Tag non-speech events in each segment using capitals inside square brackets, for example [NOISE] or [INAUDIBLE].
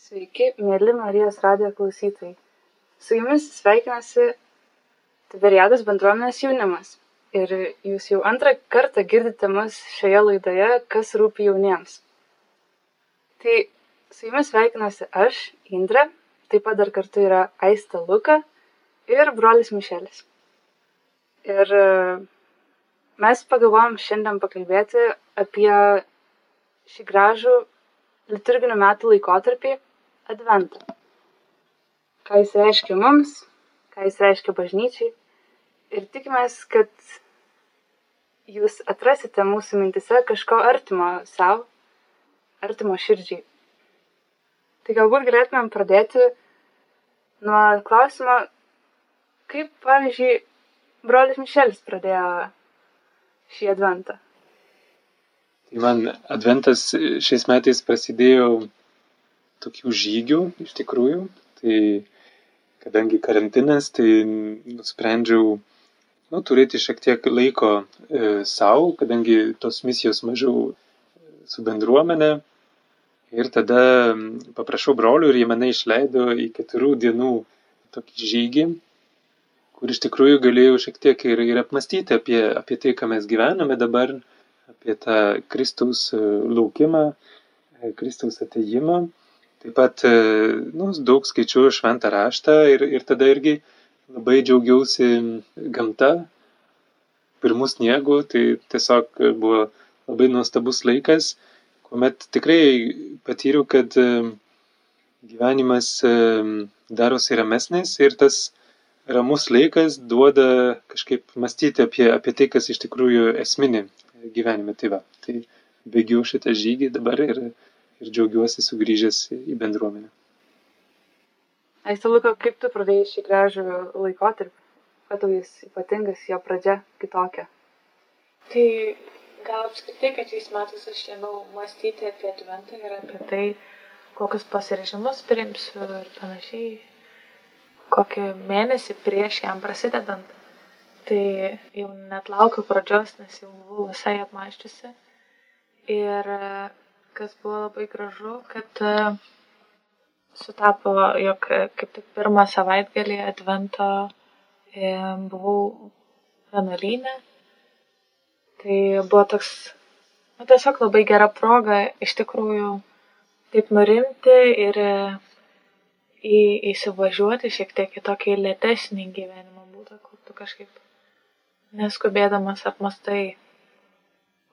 Sveiki, mėly Marijos radijo klausytojai. Su jumis sveikinasi Tiberiados bendruomenės jaunimas. Ir jūs jau antrą kartą girdite mus šioje laidoje, kas rūpi jauniems. Tai su jumis sveikinasi aš, Indra, taip pat dar kartu yra Aista Luka ir brolis Mišelis. Ir e, mes pagalvojom šiandien pakalbėti apie šį gražų liturginių metų laikotarpį - Adventą. Ką jis reiškia mums, ką jis reiškia bažnyčiai. Ir tikimės, kad jūs atrasite mūsų mintise kažko artimo savo, artimo širdžiai. Tai galbūt galėtumėm pradėti nuo klausimo, kaip, pavyzdžiui, brolis Mišelis pradėjo šį adventą. Tai man adventas šiais metais prasidėjo tokių žygių iš tikrųjų. Tai kadangi karantinas, tai nusprendžiau nu, turėti šiek tiek laiko e, savo, kadangi tos misijos mažiau su bendruomenė. Ir tada paprašau brolių ir jie mane išleido į keturių dienų tokį žygį, kur iš tikrųjų galėjau šiek tiek ir, ir apmastyti apie, apie tai, ką mes gyvename dabar, apie tą Kristaus e, laukimą, e, Kristaus ateimą. Taip pat e, nu, daug skaičiu šventą raštą ir, ir tada irgi labai džiaugiausi gamta, pirmų sniegų, tai tiesiog buvo labai nuostabus laikas, kuomet tikrai patyriau, kad gyvenimas darosi ramesnis ir tas ramus laikas duoda kažkaip mąstyti apie, apie tai, kas iš tikrųjų esminė gyvenime. Tai va, tai bėgiau šitą žygį dabar ir, ir džiaugiuosi sugrįžęs į bendruomenę. Aiste Luka, kaip tu pradėjai šį gražų laikotarpį? Kuo tau jis ypatingas, jo pradžia kitokia? Tai gal apskritai, kad šiais metais aš ėmiau mąstyti apie adventą ir apie tai, kokius pasirežimus priimsiu ir panašiai, kokį mėnesį prieš jam prasidedant. Tai jau net laukiu pradžios, nes jau buvau visai apmaščiusi. Ir kas buvo labai gražu, kad sutapo, jog kaip tik pirmą savaitgalį advento buvau vienuolynė. Tai buvo toks, nu, tiesiog labai gera proga iš tikrųjų taip nurimti ir į, įsivažiuoti šiek tiek į tokį lėtesnį gyvenimo būdą, kur tu kažkaip neskubėdamas apmastai,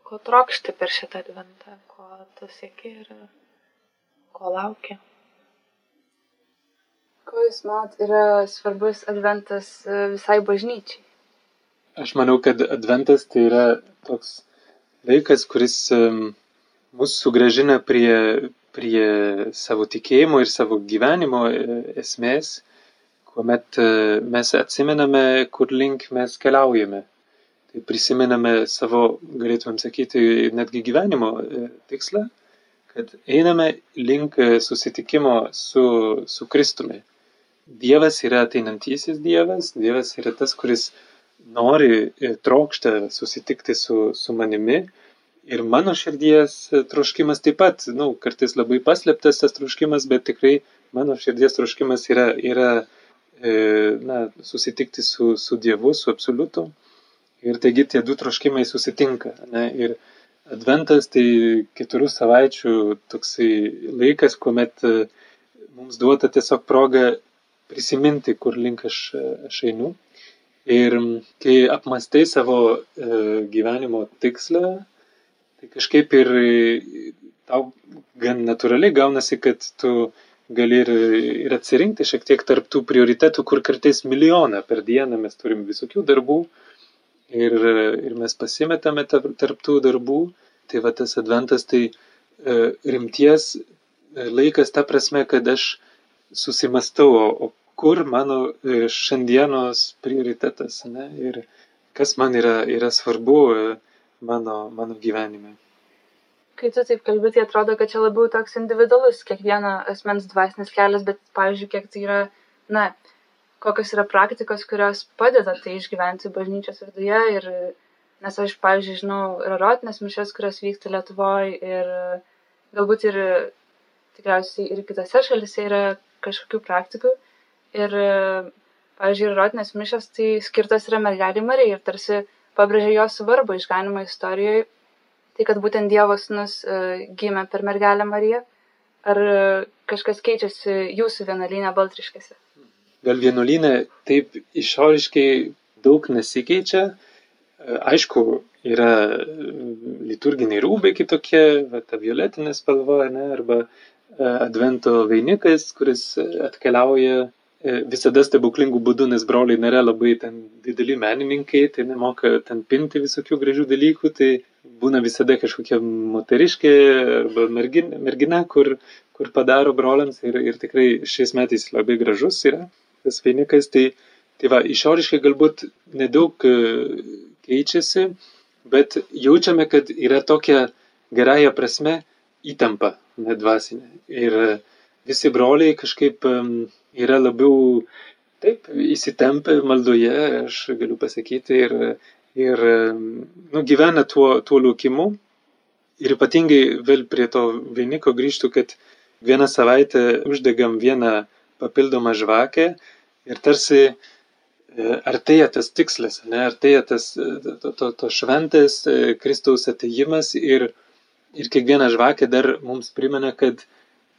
ko trokšti per šitą adventą, ko tu sieki ir ko lauki. Kuo jūs manot yra svarbus adventas visai bažnyčiai? Aš manau, kad adventas tai yra toks laikas, kuris mus sugražina prie, prie savo tikėjimo ir savo gyvenimo esmės, kuomet mes atsimename, kur link mes keliaujame. Tai prisimename savo, galėtumėm sakyti, netgi gyvenimo tikslą, kad einame link susitikimo su, su Kristumi. Dievas yra ateinantysis Dievas, Dievas yra tas, kuris nori ir trokšta susitikti su, su manimi. Ir mano širdies troškimas taip pat, na, nu, kartais labai paslėptas tas troškimas, bet tikrai mano širdies troškimas yra, yra e, na, susitikti su, su Dievu, su absoliutu. Ir taigi tie du troškimai susitinka. Ne? Ir adventas tai keturių savaičių toksai laikas, kuomet mums duota tiesiog proga prisiminti, kur link aš, aš einu. Ir kai apmastai savo e, gyvenimo tikslą, tai kažkaip ir tau gan natūraliai gaunasi, kad tu gali ir, ir atsirinkti šiek tiek tarptų prioritetų, kur kartais milijoną per dieną mes turim visokių darbų ir, ir mes pasimetame tarptų darbų. Tai va tas adventas tai e, rimties laikas ta prasme, kad aš susimastau, o kur mano e, šiandienos prioritetas ne, ir kas man yra, yra svarbu e, mano, mano gyvenime. Kai tu taip kalbėt, tai atrodo, kad čia labiau toks individualus kiekvieno asmens dvasinis kelias, bet, pavyzdžiui, kiek tai yra, na, kokios yra praktikos, kurios padeda tai išgyventi bažnyčios viduje ir, nes aš, pavyzdžiui, žinau, yra rotinės mišės, kurios vyksta Lietuvoje ir galbūt ir tikriausiai ir kitose šalise yra kažkokių praktikų. Ir, pavyzdžiui, erotinės mišos tai skirtas yra mergelį Marijai ir tarsi pabrėžia jos svarbą išganimo istorijoje. Tai kad būtent Dievo sūnus gimė per mergelę Mariją. Ar kažkas keičiasi jūsų vienuolynė Baltriškėse? Gal vienuolynė taip išoriškai daug nesikeičia. Aišku, yra liturginiai rūbai kitokie, va, ta violetinė spalva, ne, arba advento vainikas, kuris atkeliauja visada stebuklingų būdų, nes broliai nėra labai ten dideli menininkai, tai nemoka ten pinti visokių gražių dalykų, tai būna visada kažkokia moteriškė arba mergina, mergina kur, kur padaro broliams ir, ir tikrai šiais metais labai gražus yra tas vainikas. Tai, tai va, išoriškai galbūt nedaug keičiasi, bet jaučiame, kad yra tokia gerąją prasme įtampa nedvasinė. Ir visi broliai kažkaip yra labiau taip įsitempę maldoje, aš galiu pasakyti, ir, ir nu, gyvena tuo, tuo laukimu. Ir ypatingai vėl prie to vainiko grįžtų, kad vieną savaitę uždegam vieną papildomą žvakę ir tarsi artėja tas tikslas, ne, artėja tas to, to, to šventės Kristaus ateimas ir, ir kiekviena žvakė dar mums primena, kad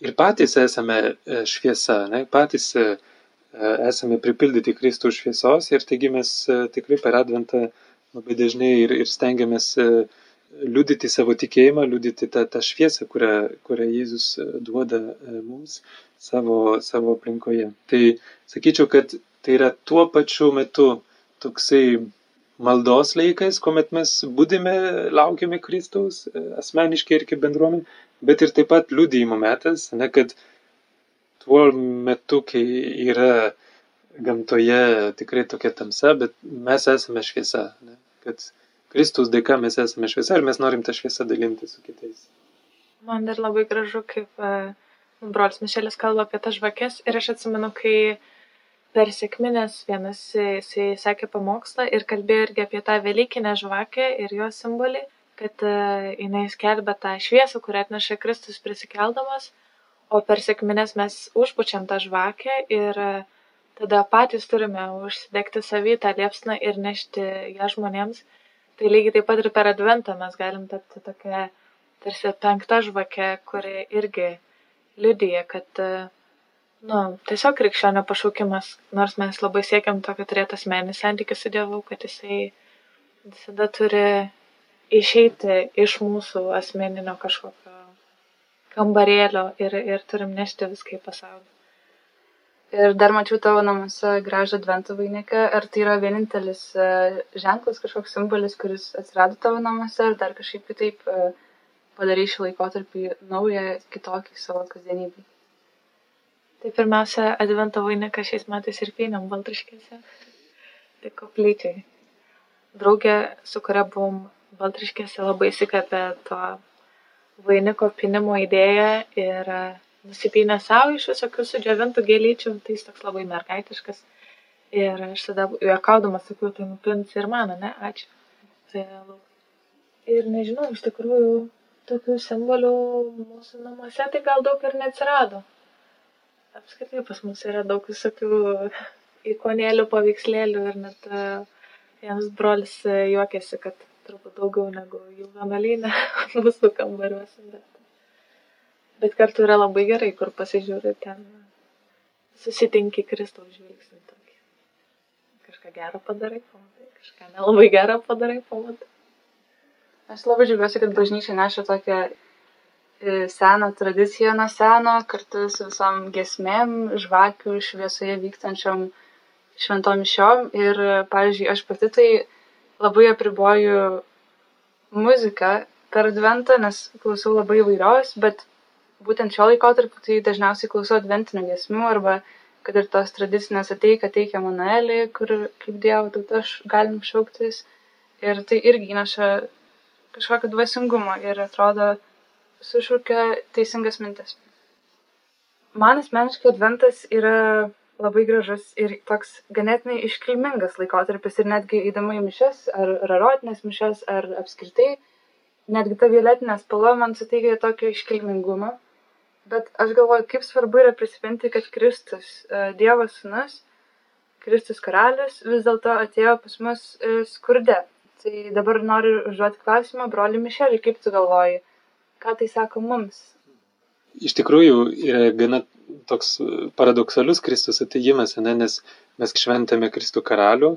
ir patys esame šviesa, ne, patys esame pripildyti Kristaus šviesos ir taigi mes tikrai per adventą labai dažnai ir, ir stengiamės liudyti savo tikėjimą, liudyti tą, tą šviesą, kurią, kurią Jėzus duoda mums savo, savo aplinkoje. Tai sakyčiau, kad tai yra tuo pačiu metu toksai maldos laikas, kuomet mes būdime, laukiame Kristaus asmeniškai ir kaip bendruomenė, bet ir taip pat liūdėjimo metas, ne, kad tuo metu, kai yra gamtoje tikrai tokia tamsa, bet mes esame šviesa, ne, kad Kristaus dėka mes esame šviesa ir mes norim tą šviesą dalinti su kitais. Man dar labai gražu, kaip uh, brolis Mišelis kalba apie tas žvakes ir aš atsimenu, kai per sėkminės vienas jisai sakė pamokslą ir kalbėjo irgi apie tą Velykinę žvakę ir jos simbolį, kad uh, jinai skelbia tą šviesą, kurią atneša Kristus prisikeldamas, o per sėkminės mes užpučiam tą žvakę ir uh, tada patys turime užsidegti savį tą liepsną ir nešti ją žmonėms tai lygiai taip pat ir per adventą mes galim tapti tokia tarsi penkta žvakė, kuri irgi liudyja, kad, nu, tiesiog krikščionio pašaukimas, nors mes labai siekiam tokio turėti asmenį santykių su Dievu, kad jisai visada turi išeiti iš mūsų asmeninio kažkokio kambarėlio ir, ir turim nešti viską į pasaulį. Ir dar mačiau tavo namuose gražų advento vainiką. Ar tai yra vienintelis ženklas, kažkoks simbolis, kuris atsirado tavo namuose, ar dar kažkaip kitaip padarai šį laikotarpį naują, kitokį savo kasdienybį? Tai pirmiausia, advento vainiką šiais metais ir pynėm Baltriškėse. Tai koplyčiai. Draugė, su kuria buvom Baltriškėse, labai įsikvėpė to vainiko pinimo idėją ir nusipynė savo iš visokių sudžiovintų gėlyčių, tai jis toks labai mergaitiškas. Ir aš tada juokaudamas sakiau, tai nupins ir mano, ne, ačiū. Tai, ir nežinau, iš tikrųjų, tokių simbolių mūsų namuose tai gal daug ir neatsirado. Apskritai pas mus yra daug visokių ikonėlių, paveikslėlių ir net vienas brolis juokėsi, kad turbūt daugiau negu jų vienuolynė [LAUGHS] mūsų kambariuose. Bet bet kartu yra labai gerai, kur pasižiūri ten, susitinki Kristaus žvilgsnį tokį. Kažką gerą padarai, pamatai, kažką nelabai gerą padarai, pamatai. Aš labai džiaugiuosi, kad bažnyčia neša tokią seną tradiciją nuo seno, kartu su visom gesmėm, žvakių šviesoje vykstančiom šventom šiom. Ir, pavyzdžiui, aš pati tai labai apriboju muziką per adventą, nes klausau labai įvairios, bet būtent šiuo laikotarpiu tai dažniausiai klausau adventinių giesmių arba kad ir tos tradicinės ateik, ateik Emanuelį, kur kaip Dievo tauta galim šauktis. Ir tai irgi įneša kažkokio dvasingumo ir atrodo sušaukia teisingas mintis. Man asmeniškai adventas yra labai gražus ir toks ganėtinai iškilmingas laikotarpis ir netgi įdomu į mišes, ar rarotinės mišes, ar apskritai, netgi ta violetinė spalva man suteikia tokio iškilmingumo Bet aš galvoju, kaip svarbu yra prisiminti, kad Kristus, e, Dievo sūnus, Kristus karalius, vis dėlto atėjo pas mus e, skurde. Tai dabar noriu užduoti klausimą, broli Mišelį, kaip tu galvoji, ką tai sako mums? Iš tikrųjų, yra gana toks paradoksalus Kristus ateimas, ne, nes mes šventame Kristų karalių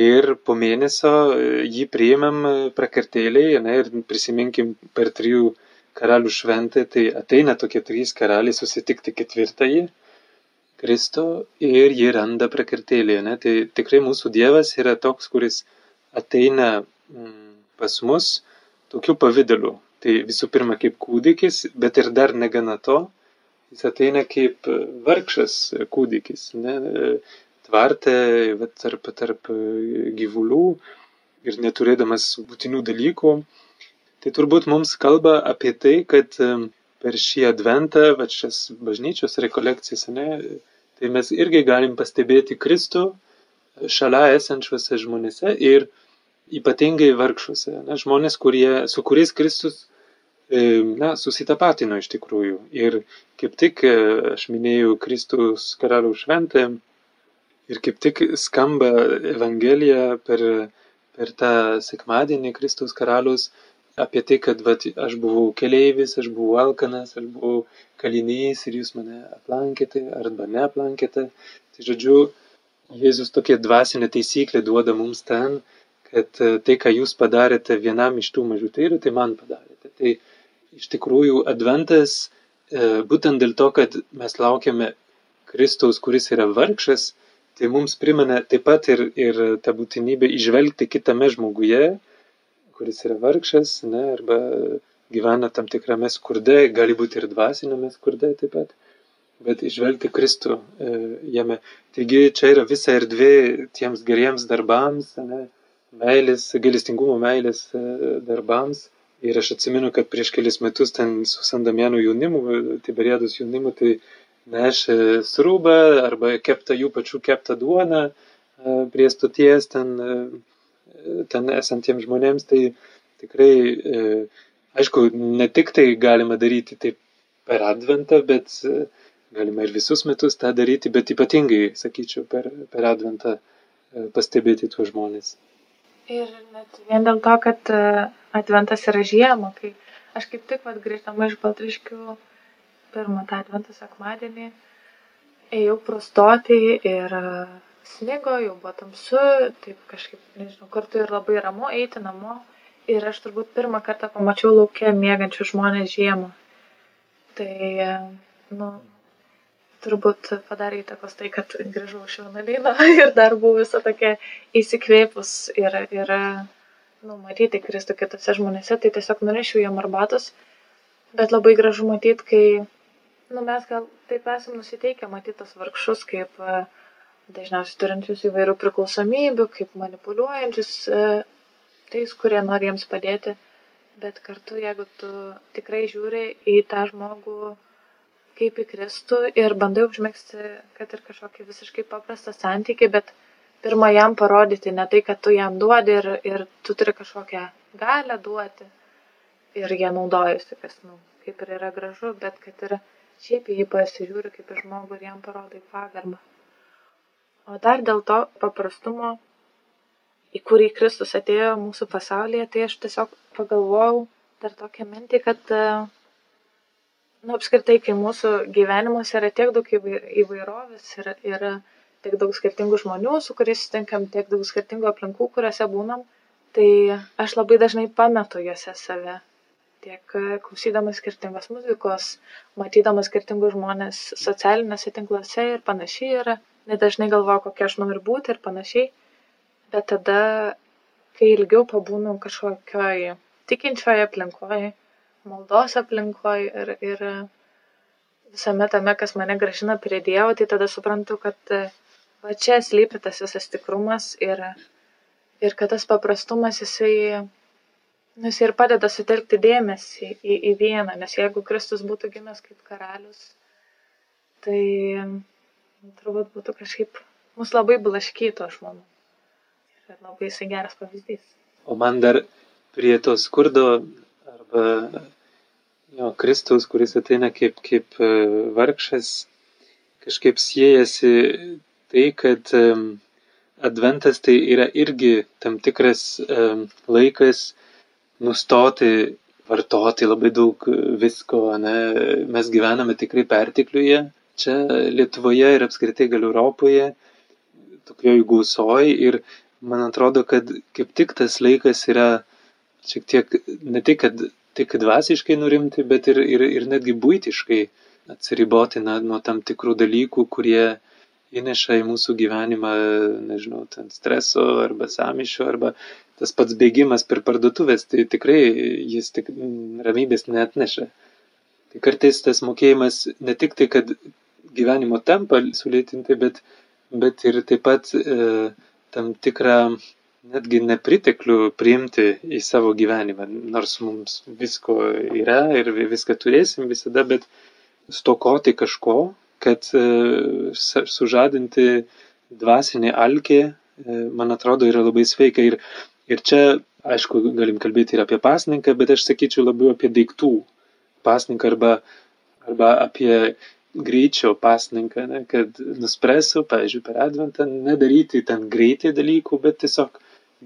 ir po mėnesio e, jį priimam prakartėliai ne, ir prisiminkim per trijų karalių šventę, tai ateina tokie trys karaliai susitikti ketvirtąjį Kristų ir jį randa prakartėlėje. Ne? Tai tikrai mūsų Dievas yra toks, kuris ateina mm, pas mus tokiu pavydalu. Tai visų pirma kaip kūdikis, bet ir dar negana to, jis ateina kaip vargšas kūdikis, ne? tvarte tarp, tarp gyvulių ir neturėdamas būtinių dalykų tai turbūt mums kalba apie tai, kad per šį adventą, va šias bažnyčios rekolekcijas, ne, tai mes irgi galim pastebėti Kristų šalia esančiuose žmonėse ir ypatingai vargšuose. Ne, žmonės, kurie, su kuriais Kristus na, susitapatino iš tikrųjų. Ir kaip tik aš minėjau Kristus karalių šventę ir kaip tik skamba Evangelija per, per tą sekmadienį Kristus karalius apie tai, kad vat, aš buvau keleivis, aš buvau alkanas, aš buvau kalinys ir jūs mane aplankėte arba neaplankėte. Tai žodžiu, Jėzus tokia dvasinė taisyklė duoda mums ten, kad e, tai, ką jūs padarėte vienam iš tų mažutėlių, tai man padarėte. Tai iš tikrųjų adventas, e, būtent dėl to, kad mes laukiame Kristaus, kuris yra vargšas, tai mums primena taip pat ir, ir tą būtinybę išvelgti kitame žmoguje, kuris yra vargšas, ne, arba gyvena tam tikrame skurde, gali būti ir dvasinėme skurde taip pat, bet išvelgti Kristų e, jame. Taigi čia yra visa erdvė tiems geriems darbams, ne, meilės, galestingumo meilės e, darbams. Ir aš atsimenu, kad prieš kelis metus ten su Sandamienų jaunimu, Tiberiados jaunimu, tai nešė srubą arba keptą jų pačių keptą duoną e, prie stoties ten ten esantiems žmonėms, tai tikrai, e, aišku, ne tik tai galima daryti taip per adventą, bet e, galima ir visus metus tą daryti, bet ypatingai, sakyčiau, per, per adventą e, pastebėti tuos žmonės. Ir net vien dėl to, kad adventas yra žiema, kai aš kaip tik vad grįžtama iš Baltriškių pirmą tą adventą sekmadienį, ėjau prostoti ir snigo, jau buvo tamsu, taip kažkaip, nežinau, kartu ir labai ramu eiti namo. Ir aš turbūt pirmą kartą pamačiau laukia mėgančių žmonės žiemą. Tai, nu, turbūt padarė įtakos tai, kad grįžau iš vienuolyno [LAUGHS] ir dar buvau visą tokia įsikvėpus ir, ir nu, matyti Kristų kitose žmonėse, tai tiesiog nunešiau jam arbatos. Bet labai gražu matyti, kai, nu, mes gal taip esam nusiteikę matyti tos vargšus kaip uh, dažniausiai turinčius įvairių priklausomybių, kaip manipuliuojančius e, tais, kurie nori jiems padėti. Bet kartu, jeigu tu tikrai žiūri į tą žmogų kaip į Kristų ir bandai užmėgsti, kad ir kažkokį visiškai paprastą santykį, bet pirmą jam parodyti, ne tai, kad tu jam duodi ir, ir tu turi kažkokią galę duoti ir jie naudojasi, kas, nu, kaip ir yra gražu, bet kad ir šiaip jį pasižiūri kaip į žmogų ir jam parodai pagarbą. O dar dėl to paprastumo, į kurį Kristus atėjo mūsų pasaulyje, tai aš tiesiog pagalvojau dar tokią mintį, kad, nu, apskritai, kai mūsų gyvenimuose yra tiek daug įvairovės ir, ir tiek daug skirtingų žmonių, su kuriais sutinkam, tiek daug skirtingų aplinkų, kuriuose būnam, tai aš labai dažnai pametu juose save. Tiek klausydamas skirtingos muzikos, matydamas skirtingus žmonės socialiniuose tinkluose ir panašiai yra nedažnai galvoju, kokia aš noriu būti ir panašiai. Bet tada, kai ilgiau pabūnu kažkokioj tikinčioje aplinkoje, maldos aplinkoje ir, ir visame tame, kas mane gražina prie Dievo, tai tada suprantu, kad va čia slypi tas visas tikrumas ir, ir kad tas paprastumas jisai, nu, jisai ir padeda sutelkti dėmesį į, į vieną, nes jeigu Kristus būtų gimęs kaip karalius, tai turbūt būtų kažkaip mus labai blaškytų, aš manau. Ir labai jisai geras pavyzdys. O man dar prie to skurdo arba jo, Kristaus, kuris ateina kaip, kaip e, vargšas, kažkaip siejasi tai, kad adventas tai yra irgi tam tikras laikas nustoti vartoti labai daug visko, ne? mes gyvename tikrai pertikliuje čia Lietuvoje ir apskritai gal Europoje, tokioj gausoj ir man atrodo, kad kaip tik tas laikas yra šiek tiek ne tik, kad tik dvasiškai nurimti, bet ir, ir, ir netgi būtiškai atsiriboti na, nuo tam tikrų dalykų, kurie įneša į mūsų gyvenimą, nežinau, ten streso arba samišio, arba tas pats bėgimas per parduotuvės, tai tikrai jis tik ramybės net neša. Tai kartais tas mokėjimas ne tik tai, kad gyvenimo tempą sulėtinti, bet, bet ir taip pat e, tam tikrą netgi nepriteklių priimti į savo gyvenimą, nors mums visko yra ir viską turėsim visada, bet stokoti kažko, kad e, sužadinti dvasinį alkį, e, man atrodo, yra labai sveika. Ir, ir čia, aišku, galim kalbėti ir apie pasninką, bet aš sakyčiau labiau apie daiktų pasninką arba, arba apie greičio pasninką, ne, kad nuspręsiu, pavyzdžiui, per adventą nedaryti ten greitai dalykų, bet tiesiog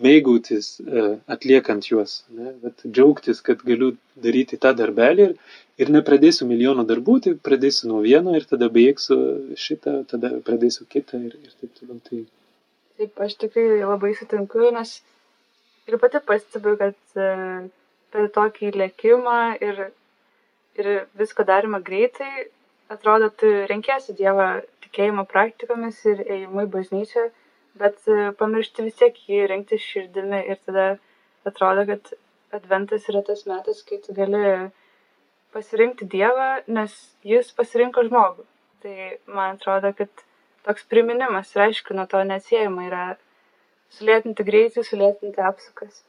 mėgautis e, atliekant juos, ne, bet džiaugtis, kad galiu daryti tą darbelį ir, ir nepradėsiu milijono darbų, tai pradėsiu nuo vieno ir tada baigsiu šitą, tada pradėsiu kitą ir, ir taip toliau. Tai... Taip, aš tikrai labai sutinku, nes ir pati pastebiu, kad e, per tokį lėkimą ir, ir visko darimą greitai, atrodo, tu renkiesi Dievą tikėjimo praktikomis ir ėjimu į bažnyčią, bet e, pamiršti vis tiek jį rinkti širdimi ir tada atrodo, kad adventas yra tas metas, kai tu gali pasirinkti Dievą, nes jis pasirinko žmogų. Tai man atrodo, kad toks priminimas ir aišku, nuo to neatsiejama yra sulėtinti greitį, sulėtinti apsukas.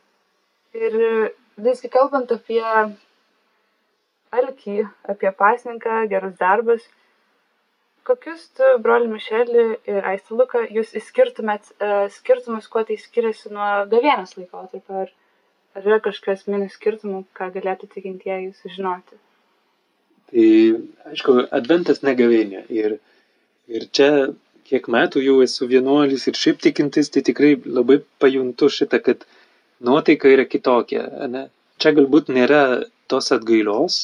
Ir visgi kalbant apie alkį, apie pasninką, gerus darbus, kokius tu, broli Mišelį ir Aistė Luka, jūs išskirtumėt uh, skirtumus, kuo tai skiriasi nuo gavienos laikotarpio? Ar, ar yra kažkas minų skirtumų, ką galėtų tikintieji sužinoti? Tai, aišku, adventas negavienė. Ir, ir čia, kiek metų jau esu vienuolis ir šiaip tikintis, tai tikrai labai pajuntu šitą, kad nuotaika yra kitokia. Ne? Čia galbūt nėra tos atgailos,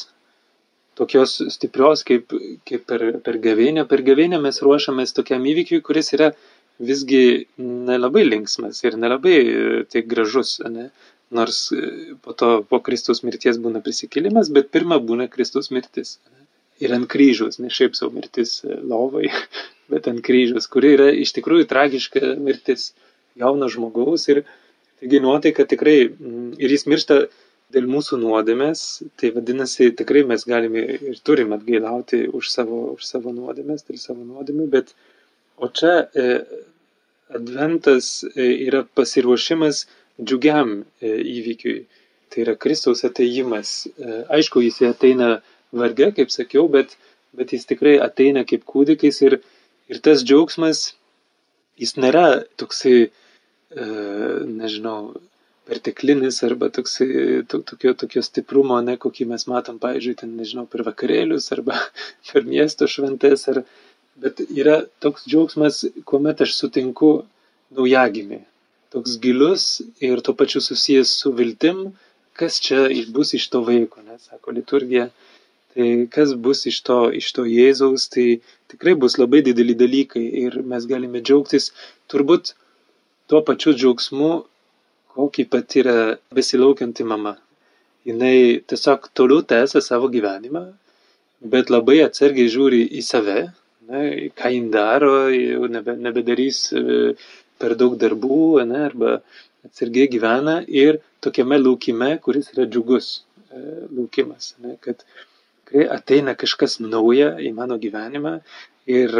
tokios stiprios kaip, kaip per, per gavėnę. Per gavėnę mes ruošiamės tokiam įvykiui, kuris yra visgi nelabai linksmas ir nelabai tai gražus. Ne? Nors e, po to po Kristus mirties būna prisikėlimas, bet pirmą būna Kristus mirtis. Ne? Ir ant kryžiaus, ne šiaip savo mirtis e, lovai, [LAUGHS] bet ant kryžiaus, kuri yra iš tikrųjų tragiška mirtis jauno žmogaus ir taigi nuotaika tikrai, ir jis miršta dėl mūsų nuodėmės, tai vadinasi, tikrai mes galime ir turim atgailauti už savo, už savo nuodėmės, dėl savo nuodėmių, bet o čia e, adventas e, yra pasiruošimas džiugiam e, įvykiui. Tai yra Kristaus ateimas. E, aišku, jis ateina varge, kaip sakiau, bet, bet jis tikrai ateina kaip kūdikis ir, ir tas džiaugsmas, jis nėra toksai, e, nežinau, perteklinis arba toksai, to, tokio, tokio stiprumo, ne kokį mes matom, pavyzdžiui, ten, nežinau, per vakarėlius arba [LAUGHS] per miesto šventės, ar, bet yra toks džiaugsmas, kuomet aš sutinku naujagimį. Toks gilus ir tuo pačiu susijęs su viltim, kas čia bus iš to vaiko, nes sako liturgija. Tai kas bus iš to, iš to Jėzaus, tai tikrai bus labai dideli dalykai ir mes galime džiaugtis turbūt tuo pačiu džiaugsmu, kokį patyrė besilaukianti mama. Jis tiesiog toliau tęsia savo gyvenimą, bet labai atsargiai žiūri į save, ne, ką jin daro, jau nebe, nebedarys e, per daug darbų, ne, arba atsargiai gyvena ir tokiame laukime, kuris yra džiugus e, laukimas, ne, kad kai ateina kažkas nauja į mano gyvenimą ir,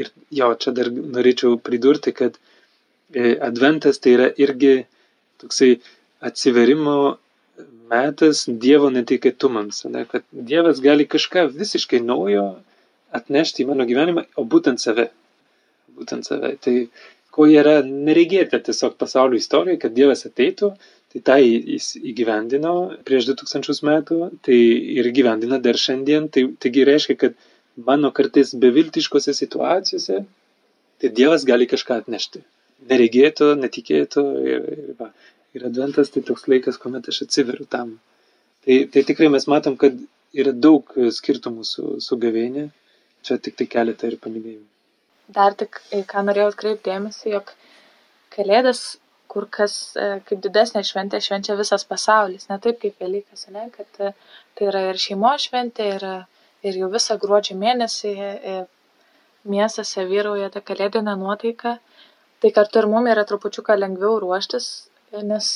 ir jo, čia dar norėčiau pridurti, kad e, adventas tai yra irgi toksai atsiverimo metas Dievo netikėtumams, ne, kad Dievas gali kažką visiškai naujo atnešti į mano gyvenimą, o būtent save. Būtent save. Tai ko yra neregėta tiesiog pasaulio istorijoje, kad Dievas ateitų, Tai tą jis įgyvendino prieš 2000 metų, tai ir gyvendina dar šiandien. Tai, taigi reiškia, kad mano kartais beviltiškose situacijose, tai Dievas gali kažką atnešti. Neregėto, netikėto ir, ir, va. Ir adventas tai toks laikas, kuomet aš atsiveriu tam. Tai, tai tikrai mes matom, kad yra daug skirtumų su, su gavėnė. Čia tik tai keletą ir paminėjau. Dar tik, ką norėjau atkreipdėmėsi, jog Kalėdas kur kas e, kaip didesnė šventė švenčia visas pasaulis, ne taip kaip Velykas, ne, kad e, tai yra ir šeimos šventė, ir, ir jau visą gruodžio mėnesį e, miestuose vyrauja ta kalėdinė nuotaika, tai kartu ir mums yra trupučiuką lengviau ruoštis, nes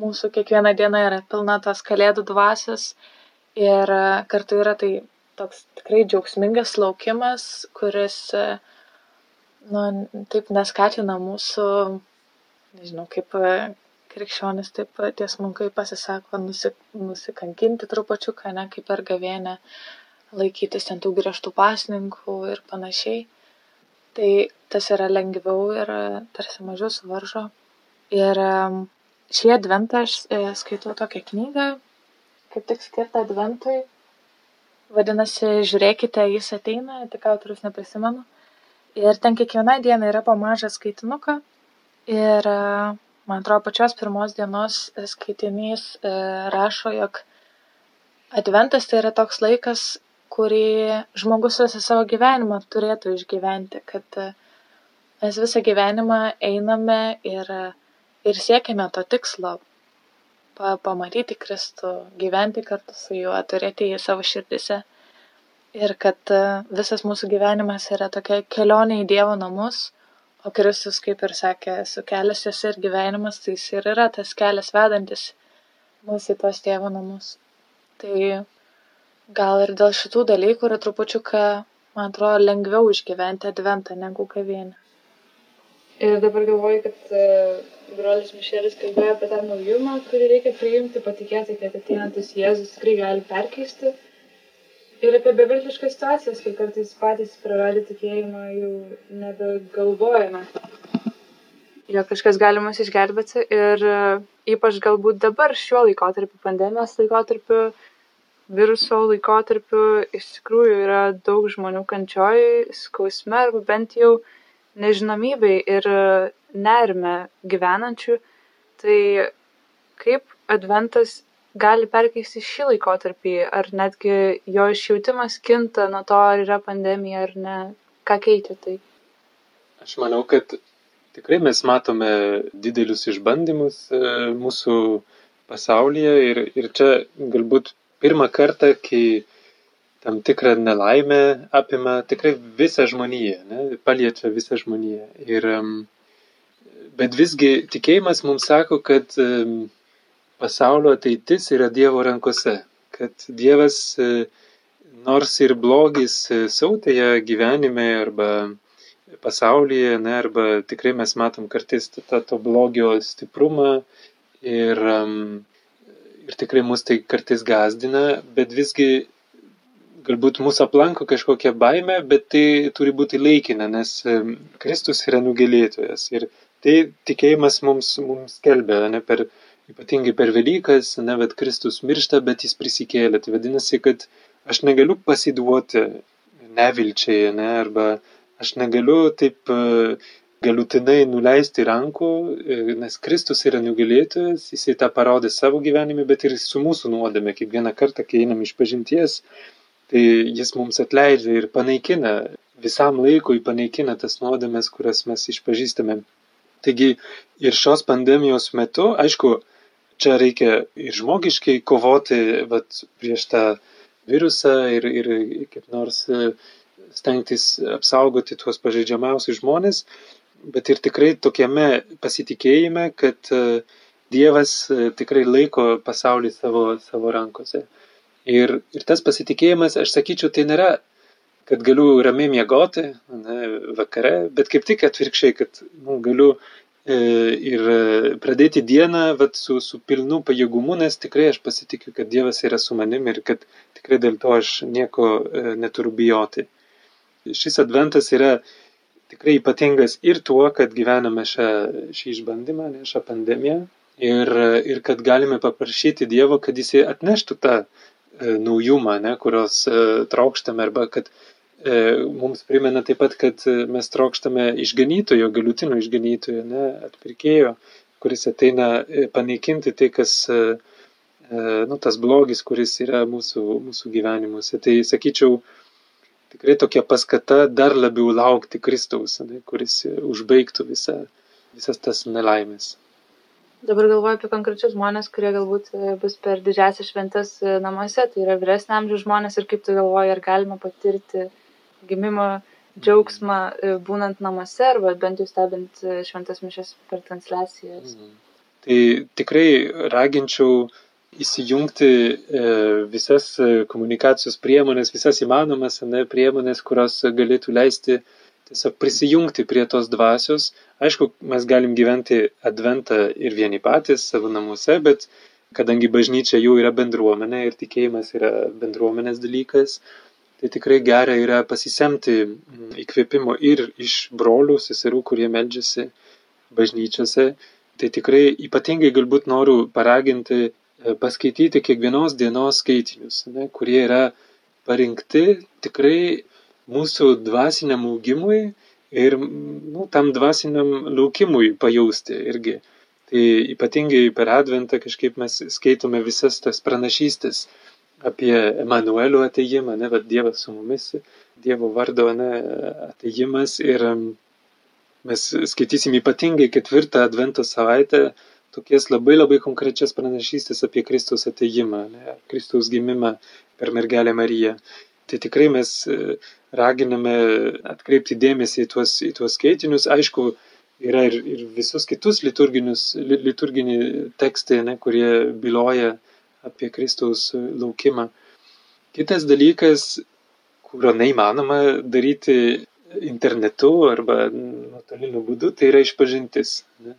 mūsų kiekviena diena yra pilna tos kalėdų dvasios ir kartu yra tai toks tikrai džiaugsmingas laukimas, kuris, nu, taip neskatina mūsų nežinau, kaip e, krikščionis taip tiesmunkai pasisako nusi, nusikankinti trupačiuką, ne kaip per gavėnę, laikytis ten tų griežtų pasninkų ir panašiai. Tai tas yra lengviau ir e, tarsi mažiau suvaržo. Ir e, šį adventą aš skaitau tokią knygą, kaip tik skirtą adventui. Vadinasi, žiūrėkite, jis ateina, tik autorius neprisimenu. Ir ten kiekvieną dieną yra po mažą skaitinuką ir man atrodo pačios pirmos dienos skaitinys e, rašo, jog adventas tai yra toks laikas, kurį žmogus visą savo gyvenimą turėtų išgyventi, kad e, mes visą gyvenimą einame ir, ir siekiame to tikslo pa, pamatyti Kristų, gyventi kartu su juo, turėti jį savo širdise. Ir kad e, visas mūsų gyvenimas yra tokia kelionė į Dievo namus, o kristus kaip ir sakė esu kelias tiesa ir gyvenimas tai jis ir yra tas kelias vedantis mus į tuos tėvo namus tai gal ir dėl šitų dalykų yra trupučiuką man atrodo lengviau išgyventi adventą negu gavėnią Ir dabar galvoju, kad uh, brolis Mišelis kalbėjo apie tą naujumą, kurį reikia priimti, patikėti, kad ateinantis Jėzus tikrai gali perkeisti. Ir apie beviltiškas situacijas, kai kartais patys praradę tikėjimą jau nebegalvojame, jog kažkas gali mus išgelbėti. Ir e, ypač galbūt dabar šiuo laikotarpiu, pandemijos laikotarpiu, viruso laikotarpiu, iš tikrųjų yra daug žmonių kančioj, skausme arba bent jau nežinomybei ir e, nerime gyvenančių. Tai kaip adventas gali perkeisti šį laikotarpį, ar netgi jo išjautimas kinta nuo to, ar yra pandemija ar ne, ką keičia tai? Aš manau, kad tikrai mes matome didelius išbandymus e, mūsų pasaulyje ir, ir čia galbūt pirmą kartą, kai tam tikrą nelaimę apima tikrai visą žmoniją, ne, paliečia visą žmoniją. Ir, bet visgi tikėjimas mums sako, kad pasaulio ateitis yra Dievo rankose, kad Dievas e, nors ir blogis e, siautėja gyvenime arba pasaulyje, ne, arba tikrai mes matom kartais tą to blogio stiprumą ir, ir tikrai mus tai kartais gazdina, bet visgi galbūt mūsų aplanko kažkokia baime, bet tai turi būti laikina, nes Kristus yra nugalėtojas ir tai tikėjimas mums, mums skelbia, ne per ypatingai per Velykas, ne, bet Kristus miršta, bet jis prisikėlė. Tai vadinasi, kad aš negaliu pasiduoti nevilčiai, ne, arba aš negaliu taip e, galutinai nuleisti rankų, e, nes Kristus yra nugalėtojas, jisai tą parodė savo gyvenime, bet ir su mūsų nuodėme. Kiekvieną kartą, kai einam iš pažinties, tai jis mums atleidžia ir panaikina, visam laikui panaikina tas nuodėmes, kurias mes išpažįstame. Taigi ir šios pandemijos metu, aišku, čia reikia ir žmogiškai kovoti vat, prieš tą virusą ir, ir kaip nors e, stengtis apsaugoti tuos pažeidžiamiausius žmonės, bet ir tikrai tokiame pasitikėjime, kad e, Dievas e, tikrai laiko pasaulį savo, savo rankose. Ir, ir tas pasitikėjimas, aš sakyčiau, tai nėra, kad galiu ramiai miegoti ne, vakare, bet kaip tik atvirkščiai, kad nu, galiu E, ir pradėti dieną vat, su, su pilnu pajėgumu, nes tikrai aš pasitikiu, kad Dievas yra su manim ir kad tikrai dėl to aš nieko e, neturiu bijoti. Šis adventas yra tikrai ypatingas ir tuo, kad gyvename šią, šį išbandymą, ne, šią pandemiją ir, ir kad galime paprašyti Dievo, kad Jis atneštų tą e, naujumą, ne, kurios e, trokštame, arba kad mums primena taip pat, kad mes trokštame išganytojo, galutinio išganytojo, ne, atpirkėjo, kuris ateina panaikinti tai, kas, nu, tas blogis, kuris yra mūsų, mūsų gyvenimuose. Tai sakyčiau, tikrai tokia paskata dar labiau laukti Kristaus, ne, kuris užbaigtų visą, visas tas nelaimės. Dabar galvoju apie konkrečius žmonės, kurie galbūt e, bus per didžiasias šventes e, namuose, tai yra vyresnio amžiaus žmonės ir kaip tu galvoji, ar galima patirti gimimo džiaugsmą e, būnant namuose arba bent jau stebint šventas mišes per transliacijas. Mhm. Tai tikrai raginčiau įsijungti visas komunikacijos priemonės, visas įmanomas ne, priemonės, kurios galėtų leisti tiesiog prisijungti prie tos dvasios. Aišku, mes galim gyventi adventą ir vieni patys savo namuose, bet kadangi bažnyčia jau yra bendruomenė ir tikėjimas yra bendruomenės dalykas, tai tikrai gera yra pasisemti mm, įkvėpimo ir iš brolių, seserų, kurie meldžiasi bažnyčiose. Tai tikrai ypatingai galbūt noriu paraginti e, paskaityti kiekvienos dienos skaitinius, ne, kurie yra parinkti tikrai mūsų dvasiniam augimui ir nu, tam dvasiniam laukimui pajausti irgi. Tai ypatingai per Adventą kažkaip mes skaitome visas tas pranašystės apie Emanuelio ateimą, ne, bet Dievas su mumis, Dievo vardo ne, ateimas ir mes skaitysim ypatingai ketvirtą Advento savaitę tokias labai labai konkrečias pranašystės apie Kristaus ateimą, ne, Kristaus gimimą per mergelę Mariją. Tai tikrai mes raginame atkreipti dėmesį į tuos, į tuos skaitinius. Aišku, yra ir, ir visus kitus liturginį tekstai, ne, kurie byloja apie Kristaus laukimą. Kitas dalykas, kurio neįmanoma daryti internetu arba nuotoliniu būdu, tai yra išpažintis. Ne.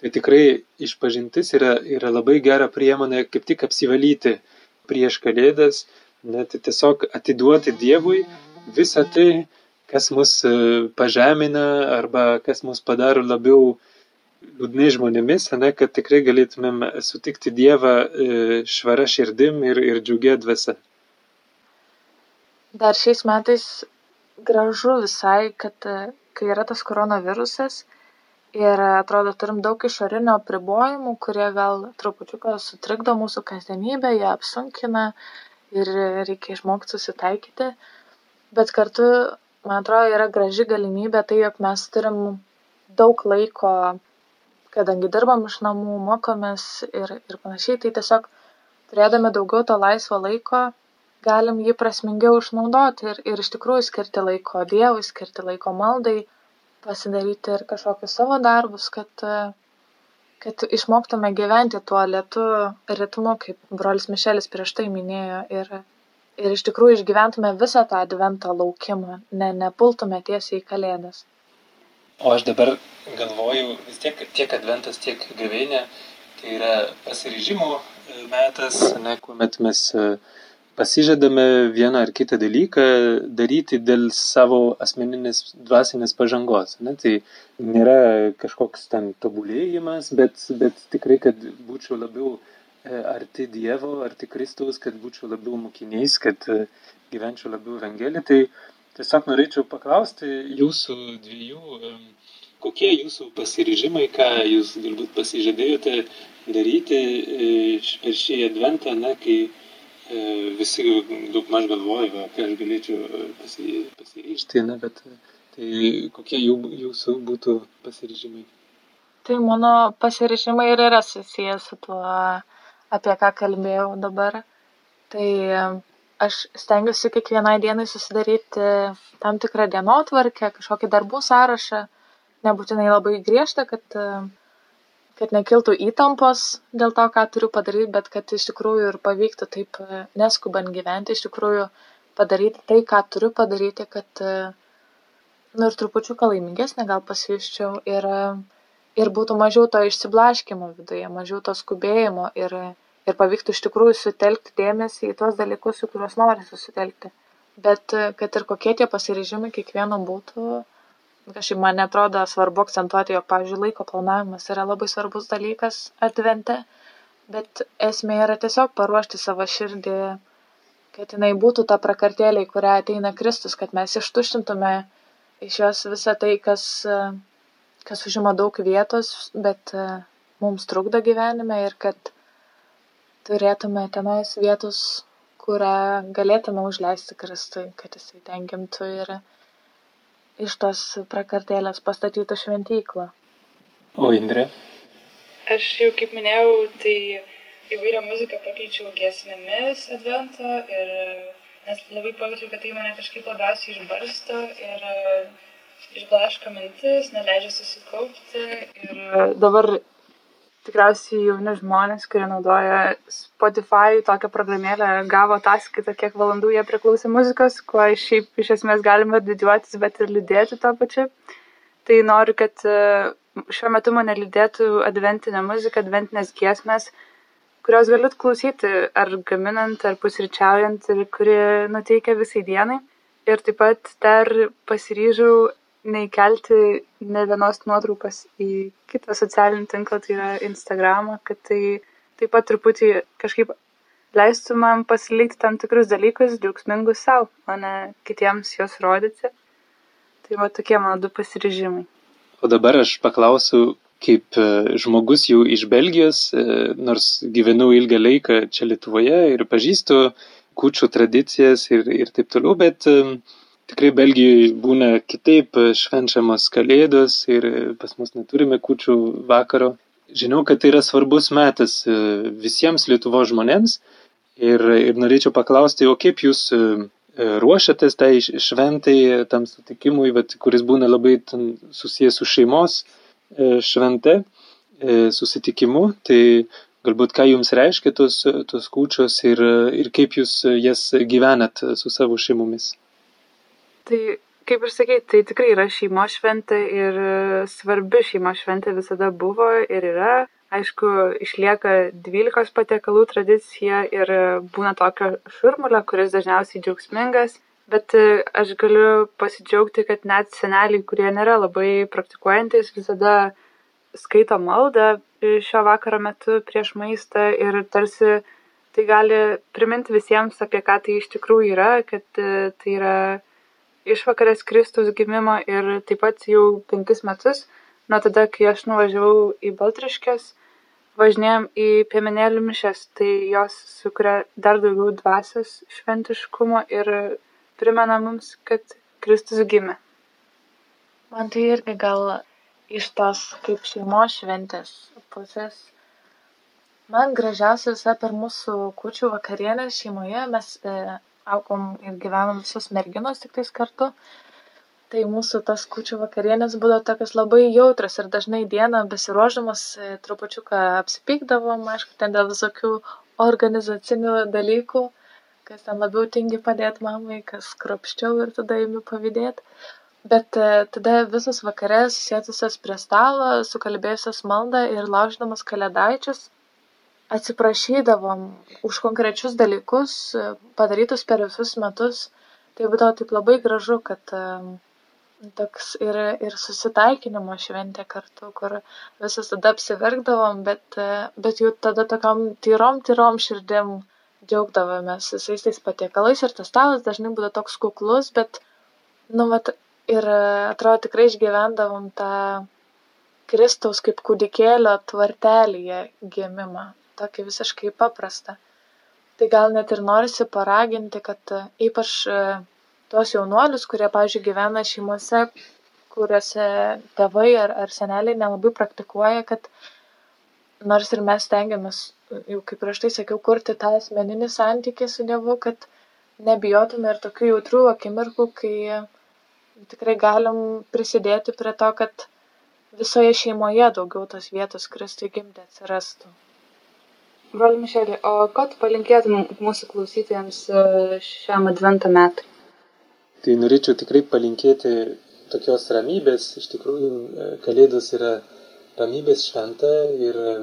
Tai tikrai išpažintis yra, yra labai gera priemonė kaip tik apsivalyti prieš kalėdas, net tiesiog atiduoti Dievui visa tai, kas mus e, pažemina arba kas mus padaro labiau liūdnai žmonėmis, ne, kad tikrai galėtumėm sutikti Dievą e, švara širdim ir, ir džiugia dvasia. Dar šiais metais gražu visai, kad e, kai yra tas koronavirusas ir atrodo turim daug išorinių apribojimų, kurie gal trupučiuką sutrikdo mūsų kasdienybę, ją apsunkina ir reikia išmokti susitaikyti bet kartu man atrodo yra graži galimybė tai jog mes turim daug laiko kadangi dirbam iš namų mokomės ir ir panašiai tai tiesiog turėdami daugiau to laisvo laiko galim jį prasmingiau išnaudoti ir ir iš tikrųjų skirti laiko dievui skirti laiko maldai pasidaryti ir kažkokius savo darbus kad kad išmoktume gyventi tuo lėtu ritmu kaip brolis mišelis prieš tai minėjo ir ir iš tikrųjų išgyventume visą tą advento laukimą, ne, nepultume tiesiai į kalėdas. O aš dabar galvoju, vis tiek tiek adventas, tiek gavėnė, tai yra pasiryžimų e, metas, ne, kuomet mes e, pasižadame vieną ar kitą dalyką daryti dėl savo asmeninės dvasinės pažangos. Ne? Tai nėra kažkoks ten tobulėjimas, bet, bet tikrai, kad būčiau labiau E, arti Dievo, arti Kristaus, kad būčiau labiau mokiniais, kad gyvenčiau labiau Evangeliją. Tai tiesiog norėčiau paklausti jūsų dviejų, e, kokie jūsų pasiryžimai, ką jūs galbūt pasižadėjote daryti per šį adventą, na, kai visi daug maž galvoja, ką aš galėčiau pasiryžti, na, bet tai kokie jų, jūsų būtų pasiryžimai? Tai mano pasiryžimai ir yra susijęs su tuo apie ką kalbėjau dabar. Tai aš stengiuosi kiekvienai dienai susidaryti tam tikrą dienotvarkę, kažkokį darbų sąrašą, nebūtinai labai griežtą, kad, kad nekiltų įtampos dėl to, ką turiu padaryti, bet kad iš tikrųjų ir pavyktų taip neskubant gyventi, iš tikrųjų padaryti tai, ką turiu padaryti, kad, nu ir trupučiuką laimingesnė gal pasijuščiau ir, ir būtų mažiau to išsiblaškimo viduje, mažiau to skubėjimo ir, ir pavyktų iš tikrųjų sutelkti dėmesį į tuos dalykus, į kuriuos nori susitelkti. Bet kad ir kokie tie pasiryžimai kiekvieno būtų, kažkaip man atrodo svarbu akcentuoti, jog, pavyzdžiui, laiko planavimas yra labai svarbus dalykas advente, bet esmė yra tiesiog paruošti savo širdį, kad jinai būtų ta prakartėlė, į kurią ateina Kristus, kad mes ištuštintume iš jos visą tai, kas, kas užima daug vietos, bet mums trukdo gyvenime ir kad turėtume tenais vietos, kurią galėtume užleisti Kristui, kad jisai tenkintų ir iš tos prakartėlės pastatytų šventyklą. O Indrė? Aš jau kaip minėjau, tai įvairią muziką pakeičiau giesmėmis advento ir nes labai pajaučiau, kad tai mane kažkaip labiausiai išbarsto ir išblaško mintis, neleidžia susikaupti ir dabar tikriausiai jauni žmonės, kurie naudoja Spotify tokią programėlę, gavo ataskaitą, kiek valandų jie priklausė muzikos, kuo šiaip iš esmės galima didžiuotis, bet ir liūdėti to pačiu. Tai noriu, kad e, šiuo metu mane lydėtų adventinė muzika, adventinės giesmės, kurios galit klausyti ar gaminant, ar pusryčiaujant ir kuri nuteikia visai dienai. Ir taip pat dar pasiryžau neįkelti ne vienos nuotraukos į kitą socialinį tinklą, tai yra Instagramą, kad tai taip pat truputį kažkaip leistų man pasilikti tam tikrus dalykus džiaugsmingus savo, o ne kitiems juos rodyti. Tai va tokie mano du pasiryžimai. O dabar aš paklausiu, kaip e, žmogus jau iš Belgijos, e, nors gyvenau ilgą laiką čia Lietuvoje ir pažįstu kučių tradicijas ir, ir taip toliau, bet uh, tikrai Belgijoje būna kitaip švenčiamos kalėdos ir pas mus neturime kučių vakaro. Žinau, kad tai yra svarbus metas e, visiems Lietuvo žmonėms ir, ir norėčiau paklausti, o kaip jūs e, ruošiatės tai šventai, tam sutikimui, bet, kuris būna labai susijęs su šeimos e, švente, susitikimu, tai galbūt ką jums reiškia tos, tos kūčios ir, ir kaip jūs jas gyvenat su savo šeimomis. Tai kaip ir sakei, tai tikrai yra šeimos šventė ir svarbi šeimos šventė visada buvo ir yra. Aišku, išlieka 12 patiekalų tradicija ir būna tokio šurmulio, kuris dažniausiai džiaugsmingas. Bet aš galiu pasidžiaugti, kad net seneliai, kurie nėra labai praktikuojantis, visada skaito maldą šio vakaro metu prieš maistą ir tarsi tai gali priminti visiems, apie ką tai iš tikrųjų yra, kad tai yra išvakarės Kristaus gimimo ir taip pat jau penkis metus, nuo tada, kai aš nuvažiavau į Baltriškės, važinėjom į piemenėlių mišes, tai jos sukuria dar daugiau dvasios šventiškumo ir primena mums, kad Kristus gimė. Man tai irgi gal iš tos kaip šeimos šventės pusės. Man gražiausia visą per mūsų kučių vakarienę šeimoje mes e, augom ir gyvenom visos merginos tiktais kartu. Tai mūsų tas kučių vakarienės būdavo tokios labai jautras ir dažnai dieną besiruoždamas e, trupučiuką apsipykdavom, aišku, ten dėl visokių organizacinių dalykų, kas ten labiau tingi padėti mamai, kas kropščiau ir tada imi pavydėti. Bet e, tada visos vakarės sėtusios prie stalo, sukalbėjusios maldą ir lauždamas kalėdaičius, atsiprašydavom už konkrečius dalykus padarytus per visus metus. Tai būdavo taip labai gražu, kad toks ir, ir susitaikinimo šventė kartu, kur visas tada apsiverkdavom, bet, bet jau tada tokiam tyrom, tyrom širdim džiaugdavomės visais tais patiekalais ir tas stalas dažnai būdavo toks kuklus, bet, nu, vat, ir atrodo tikrai išgyvendavom tą Kristaus kaip kūdikėlio tvartelėje gimimą tokį visiškai paprastą. Tai gal net ir norisi paraginti, kad e, ypač e, tuos jaunuolius, kurie, pavyzdžiui, gyvena šeimose, kuriuose tėvai ar, ar seneliai nelabai praktikuoja, kad nors ir mes tengiamės, jau kaip prieš tai sakiau, kurti tą asmeninį santykį su Dievu, kad nebijotume ir tokių jautrių akimirkų, kai tikrai galim prisidėti prie to, kad visoje šeimoje daugiau tos vietos Kristui gimti atsirastų. Broli Mišelė, o ko tu palinkėtum mūsų klausytojams e, šiam advento metui? Tai norėčiau tikrai palinkėti tokios ramybės. Iš tikrųjų, e, Kalėdos yra ramybės šventa ir, e,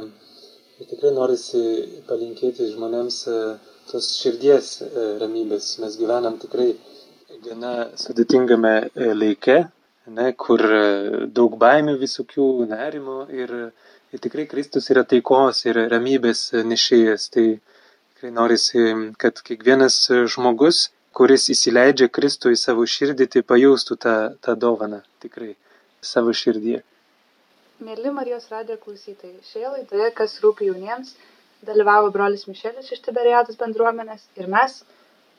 ir tikrai norisi palinkėti žmonėms tos širdies ramybės. Mes gyvenam tikrai gana sudėtingame laike ne, kur daug baimių visokių, nerimo ir, ir tikrai Kristus yra taikos ir ramybės nešėjas. Tai tikrai norisi, kad kiekvienas žmogus, kuris įsileidžia Kristų į savo širdį, tai pajaustų tą, tą dovaną tikrai savo širdyje. Mėly Marijos radijo klausytojai, šioje laidoje, kas rūpi jauniems, dalyvavo brolis Mišelis iš Tiberiados bendruomenės ir mes,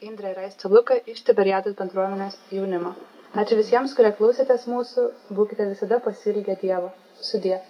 Indrė ir Aistė Luka, iš Tiberiados bendruomenės jaunimo. Ačiū visiems, kurie klausėtės mūsų, būkite visada pasilgę Dievo. Sudie.